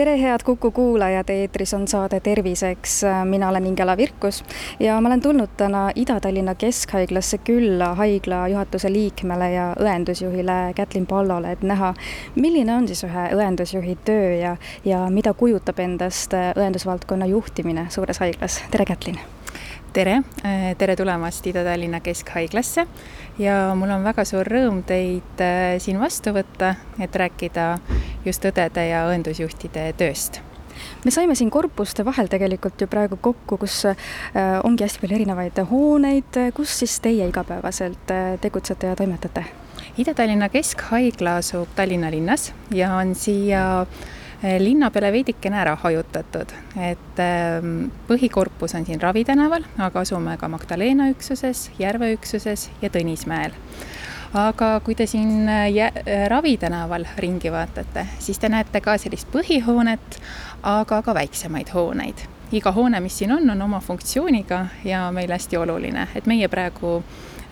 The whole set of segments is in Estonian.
tere, head Kuku kuulajad, eetris on saade Terviseks. mina olen Ingela Virkus ja ma olen tulnud täna Ida-Tallinna Keskhaiglasse külla haigla juhatuse liikmele ja õendusjuhile Kätlin Pallole, et näha, milline on siis ühe õendusjuhi töö ja, ja mida kujutab endast õendusvaldkonna juhtimine suures haiglas. tere, Kätlin tere, äh, tere tulemast Ida-Tallinna Keskhaiglasse. Ja mul on väga suur rõõm teid äh, siin vastu võtta, et rääkida just õdede ja õendusjuhtide tööst. Me saime siin korpuste vahel tegelikult ju praegu kokku, kus äh, ongi hästi palju erinevaid hooneid, kus siis teie igapäevaselt tegutsete ja toimetate? Ida-Tallinna Keskhaigla asub Tallinna linnas ja on siia Eh, linna peale veidikene ära hajutatud, et ehm, põhikorpus on siin Ravi tänaval, aga asume ka Magdalena üksuses, Järve üksuses ja Tõnismäel. aga kui te siin eh, Ravi tänaval ringi vaatate, siis te näete ka sellist põhihoonet, aga ka väiksemaid hooneid iga hoone, mis siin on, on oma funktsiooniga ja meile hästi oluline, et meie praegu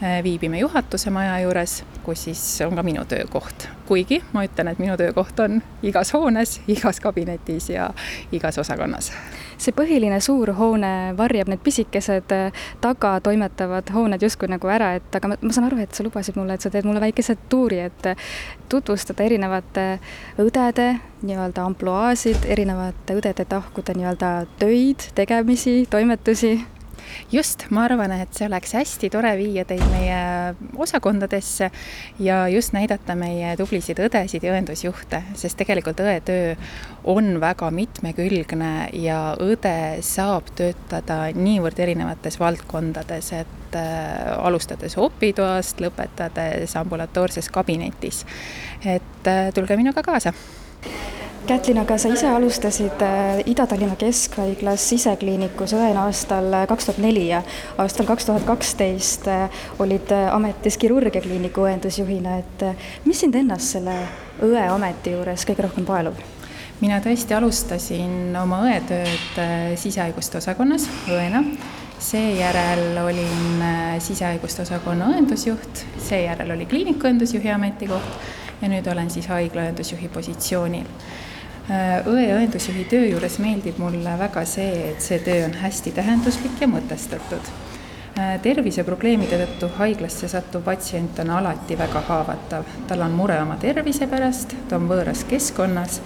viibime juhatuse maja juures, kus siis on ka minu töökoht. kuigi ma ütlen, et minu töökoht on igas hoones, igas kabinetis ja igas osakonnas. see põhiline suur hoone varjab need pisikesed äh, taga toimetavad hooned justkui nagu ära, et aga ma, ma saan aru, et sa lubasid mulle, et sa teed mulle väikese tuuri, et äh, tutvustada erinevate õdede nii-öelda ampluaasid, erinevate õdede tahkude nii-öelda töid, tegemisi, toimetusi just, ma arvan, et see oleks hästi tore viia teid meie osakondadesse ja just näidata meie tublisid õdesid ja õendusjuhte, sest tegelikult õe töö on väga mitmekülgne ja õde saab töötada niivõrd erinevates valdkondades, et äh, alustades opitoast, lõpetades ambulatoorses kabinetis. et äh, tulge minuga kaasa Kätlin, aga sa ise alustasid äh, Ida-Tallinna Keskhaiglas sisekliinikus õena aastal äh, kaks tuhat neli ja aastal kaks tuhat kaksteist äh, olid ametis kirurgiakliiniku õendusjuhina, et mis sind ennast selle õeameti juures kõige rohkem paelub? mina tõesti alustasin oma õetööd sisehaiguste osakonnas õena, seejärel olin sisehaiguste osakonna õendusjuht, seejärel oli kliinikuõendusjuhi ametikoht ja nüüd olen siis haigla õendusjuhi positsioonil Äh, õe õendusjuhi töö juures meeldib mulle väga see, et see töö on hästi tähenduslik ja mõtestatud. Äh, terviseprobleemide tõttu haiglasse sattuv patsient on alati väga haavatav, tal on mure oma tervise pärast, ta on võõras keskkonnas,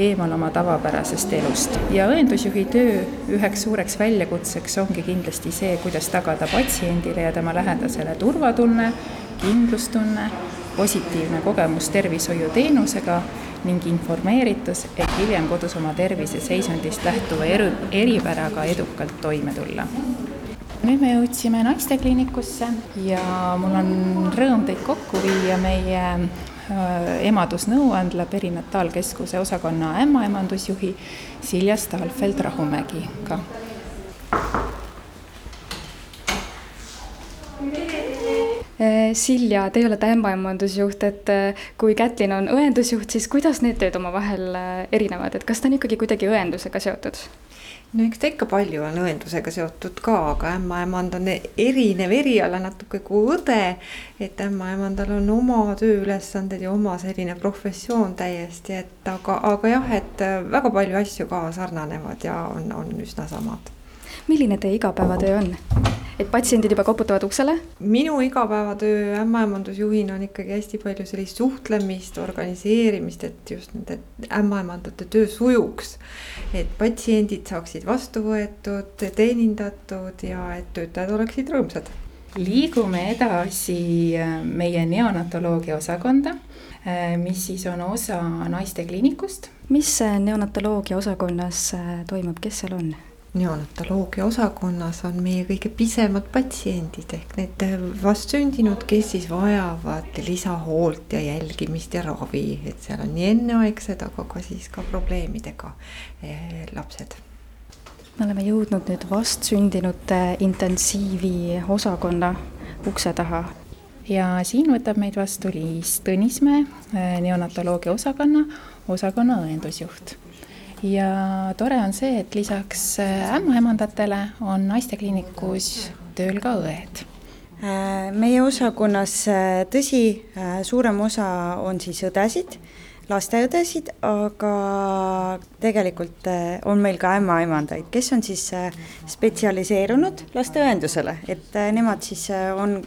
eemal oma tavapärasest elust ja õendusjuhi töö üheks suureks väljakutseks ongi kindlasti see, kuidas tagada patsiendile ja tema lähedasele turvatunne, kindlustunne, positiivne kogemus tervishoiuteenusega ning informeeritus, et hiljem kodus oma terviseseisundist lähtuva eri, eripäraga edukalt toime tulla. nüüd me jõudsime naistekliinikusse ja mul on rõõm teid kokku viia meie äh, emadusnõuandla perinataalkeskuse osakonna ämmaemandusjuhi Silja Stalfeld-Rahumägiga Silja, teie olete ämmaemandusjuht, et eh, kui Kätlin on õendusjuht, siis kuidas need tööd omavahel eh, erinevad, et kas ta on ikkagi kuidagi õendusega seotud? no eks ta ikka palju on õendusega seotud ka, aga ämmaemand on erinev eriala natuke kui õde. et ämmaemandal on oma tööülesanded ja oma selline professioon täiesti, et aga, aga jah, et väga palju asju ka sarnanevad ja on, on üsna samad. milline teie igapäevatöö on? Et patsiendid juba koputavad uksele? minu igapäevatöö ämmaemandusjuhina on ikkagi hästi palju sellist suhtlemist, organiseerimist, et just nende ämmaemandate töö sujuks. et patsiendid saaksid vastu võetud, teenindatud ja et töötajad oleksid rõõmsad. liigume edasi äh, meie neonatoloogia osakonda äh, mis siis on osa naistekliinikust. mis neonatoloogia osakonnas äh, toimub, kes seal on? Neonatoloogia osakonnas on meie kõige pisemad patsiendid ehk need vastsündinud, kes siis vajavad lisahoolt ja jälgimist ja ravi, et seal on nii enneaegsed, aga ka siis ka probleemidega eh, lapsed. me oleme jõudnud nüüd vastsündinute intensiivi osakonna ukse taha. Ja siin võtab meid vastu Liis Tõnismäe, neonatoloogia osakonna, osakonna õendusjuht ja tore on see, et lisaks ämmaemandatele on naistekliinikus tööl ka õed meie osakonnas, tõsi, suurem osa on siis õdesid lasteõdesid, aga tegelikult on meil ka ämmaemandaid, kes on siis spetsialiseerunud lasteõendusele, et nemad siis on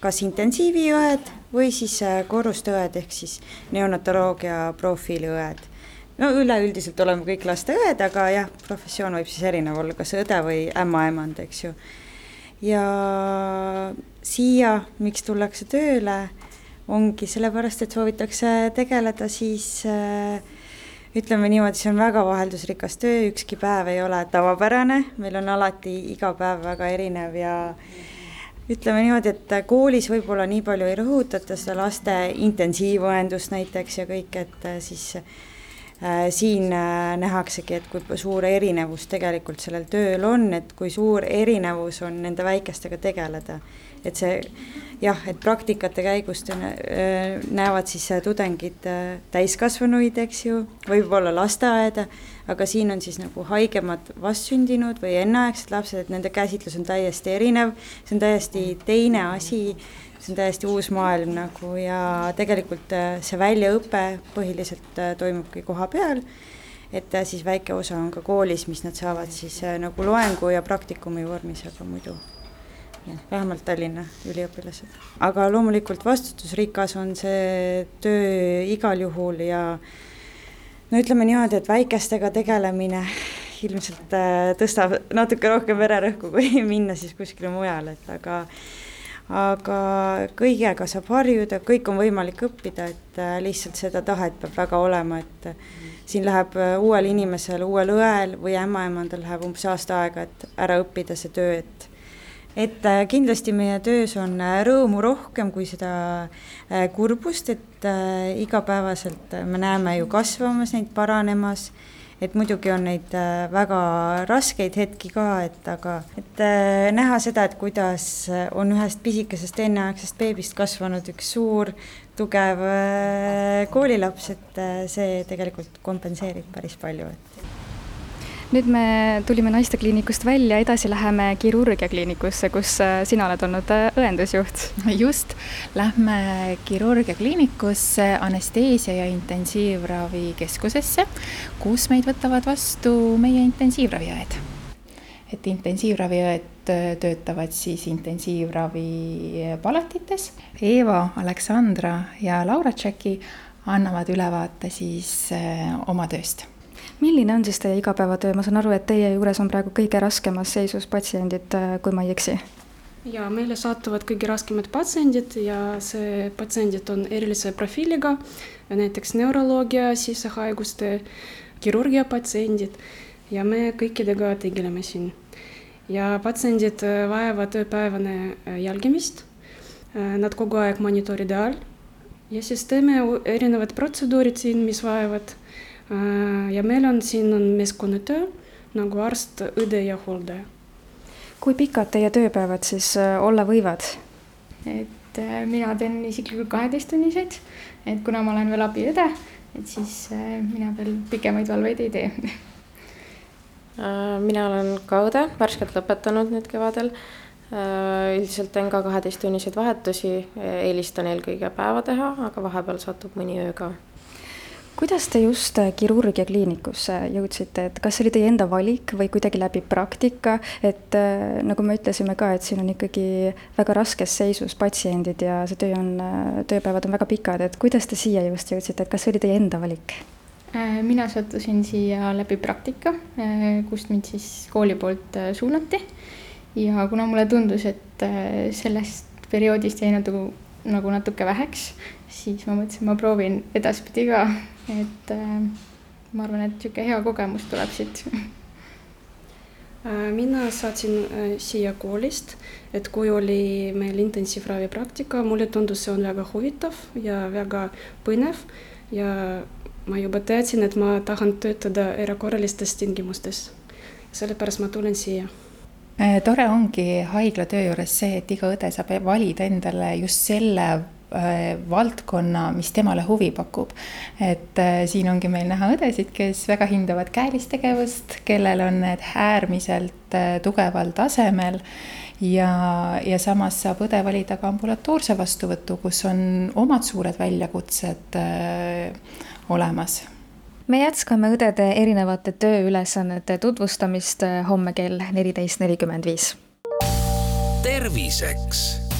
kas intensiiviõed või siis korrustööd ehk siis neonatoloogia profiiliõed. No üleüldiselt oleme kõik lasteõed, aga jah, professioon võib siis erinev olla, kas õde või ämmaemand, eks ju. ja siia, miks tullakse tööle ongi sellepärast, et soovitakse tegeleda siis äh, ütleme niimoodi, see on väga vaheldusrikas töö, ükski päev ei ole tavapärane, meil on alati iga päev väga erinev ja ütleme niimoodi, et koolis võib-olla nii palju ei rõhutata seda laste intensiivõendust näiteks ja kõik, et äh, siis siin äh, nähaksegi, et kui suur erinevus tegelikult sellel tööl on, et kui suur erinevus on nende väikestega tegeleda et see jah, et praktikate käigus näevad siis tudengid täiskasvanuid, eks ju, võib-olla lasteaeda, aga siin on siis nagu haigemad vastsündinud või enneaegsed lapsed, et nende käsitlus on täiesti erinev, see on täiesti teine asi, see on täiesti uus maailm nagu ja tegelikult see väljaõpe põhiliselt toimubki koha peal et siis väike osa on ka koolis, mis nad saavad siis nagu loengu ja praktikumi vormis, aga muidu vähemalt Tallinna üliõpilased. aga loomulikult vastutusrikas on see töö igal juhul ja no ütleme niimoodi, et väikestega tegelemine ilmselt äh, tõstab natuke rohkem vererõhku, kui minna siis kuskile mujale, et aga aga kõigega saab harjuda, kõik on võimalik õppida, et äh, lihtsalt seda tahet peab väga olema, et äh, siin läheb uuel inimesel, uuel õel või ämmaemandal läheb umbes aasta aega, et ära õppida see töö, et et äh, kindlasti meie töös on äh, rõõmu rohkem kui seda äh, kurbust, et igapäevaselt me näeme ju kasvamas neid, paranemas, et muidugi on neid väga raskeid hetki ka, et aga, et näha seda, et kuidas on ühest pisikesest enneaegsest beebist kasvanud üks suur tugev koolilaps, et see tegelikult kompenseerib päris palju, et nüüd me tulime naistekliinikust välja, edasi läheme kirurgiakliinikusse, kus äh, sina oled olnud äh, õendusjuht. just, lähme kirurgiakliinikusse anesteesia ja intensiivravikeskusesse, kus meid võtavad vastu meie intensiivraviõed. et intensiivraviõed äh, töötavad siis intensiivravipalatites. Eeva, Aleksandra ja Laura Tšeki annavad ülevaate siis oma tööst milline on siis teie igapäevatöö, ma saan aru, et teie juures on praegu kõige raskemas seisus patsiendid, äh, kui ma ei eksi? ja meile satuvad kõige raskemad patsiendid ja see patsiendid on erilise profiiliga, näiteks neuroloogia, sisehaiguste, kirurgia patsiendid ja me kõikidega tegeleme siin. ja patsiendid äh, vajavad ööpäevane äh, jälgimist. Nad kogu aeg monitoride all ja siis teeme erinevad protseduurid siin, mis vajavad ja meil on siin on meeskonnatöö nagu arst, õde ja hooldaja. kui pikad teie tööpäevad siis äh, olla võivad? et äh, mina teen isiklikult kaheteisttunniseid, et kuna ma olen veel abiõde, et siis mina veel pikemaid valveid ei tee mina olen ka õde, värskelt lõpetanud nüüd kevadel. üldiselt teen ka kaheteisttunniseid vahetusi, eelistan eelkõige päeva teha, aga vahepeal satub mõni öö ka kuidas te just äh, kirurgiakliinikusse jõudsite, et kas see oli teie enda valik või kuidagi läbi praktika, et äh, nagu me ütlesime ka, et siin on ikkagi väga raskes seisus patsiendid ja see töö on, äh, tööpäevad on väga pikad, et kuidas te siia just jõudsite, et kas see oli teie enda valik? mina sattusin siia läbi praktika, kust mind siis kooli poolt suunati. ja kuna mulle tundus, et sellest perioodist jäi nagu, nagu natuke väheks, siis ma mõtlesin, ma proovin edaspidi ka, et äh, ma arvan, et niisugune hea kogemus tuleb siit äh, mina saatsin äh, siia koolist, et kui oli meil intensiivravi praktika, mulle tundus, see on väga huvitav ja väga põnev ja ma juba teadsin, et ma tahan töötada erakorralistes tingimustes. sellepärast ma tulen siia tore ongi haigla töö juures see, et iga õde saab valida endale just selle valdkonna, mis temale huvi pakub. et äh, siin ongi meil näha õdesid, kes väga hindavad käelistegevust, kellel on need äärmiselt äh, tugeval tasemel ja, ja samas saab õde valida ka ambulatoorse vastuvõtu, kus on omad suured väljakutsed olemas me jätkame õdede erinevate tööülesannete tutvustamist homme kell neliteist nelikümmend viis. terviseks